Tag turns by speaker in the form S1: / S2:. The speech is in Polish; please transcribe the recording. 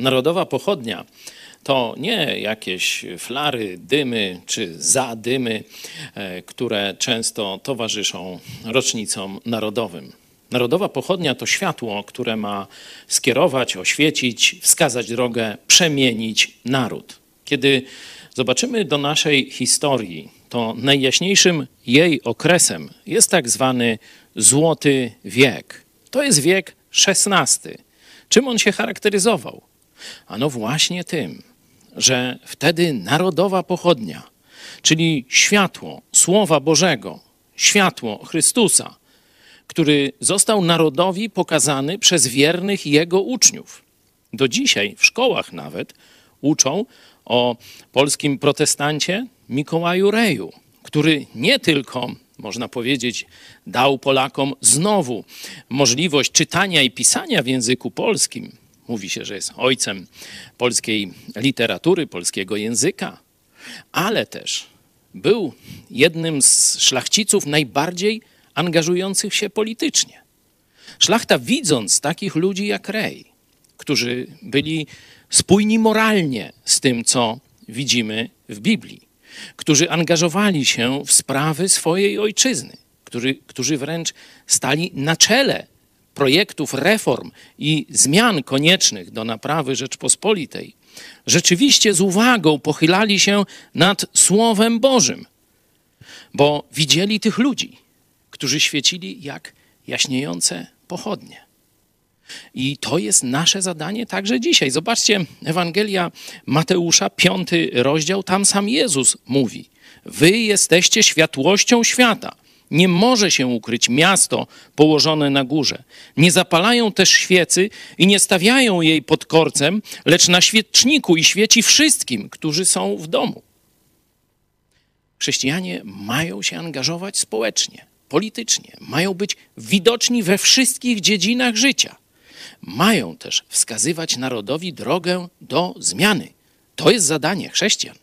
S1: Narodowa pochodnia to nie jakieś flary, dymy czy zadymy, e, które często towarzyszą rocznicom narodowym. Narodowa pochodnia to światło, które ma skierować, oświecić, wskazać drogę, przemienić naród. Kiedy zobaczymy do naszej historii, to najjaśniejszym jej okresem jest tak zwany Złoty Wiek. To jest wiek XVI. Czym on się charakteryzował? Ano właśnie tym, że wtedy narodowa pochodnia, czyli światło Słowa Bożego, światło Chrystusa, który został narodowi pokazany przez wiernych Jego uczniów. Do dzisiaj w szkołach nawet uczą o polskim protestancie Mikołaju Reju, który nie tylko, można powiedzieć, dał Polakom znowu możliwość czytania i pisania w języku polskim. Mówi się, że jest ojcem polskiej literatury, polskiego języka, ale też był jednym z szlachciców najbardziej angażujących się politycznie. Szlachta, widząc takich ludzi jak Rej, którzy byli spójni moralnie z tym, co widzimy w Biblii, którzy angażowali się w sprawy swojej ojczyzny, którzy, którzy wręcz stali na czele projektów reform i zmian koniecznych do naprawy Rzeczpospolitej, rzeczywiście z uwagą pochylali się nad Słowem Bożym, bo widzieli tych ludzi, którzy świecili jak jaśniejące pochodnie. I to jest nasze zadanie także dzisiaj. Zobaczcie, Ewangelia Mateusza, piąty rozdział, tam sam Jezus mówi: Wy jesteście światłością świata. Nie może się ukryć miasto położone na górze. Nie zapalają też świecy i nie stawiają jej pod korcem, lecz na świeczniku i świeci wszystkim, którzy są w domu. Chrześcijanie mają się angażować społecznie, politycznie, mają być widoczni we wszystkich dziedzinach życia mają też wskazywać narodowi drogę do zmiany. To jest zadanie chrześcijan.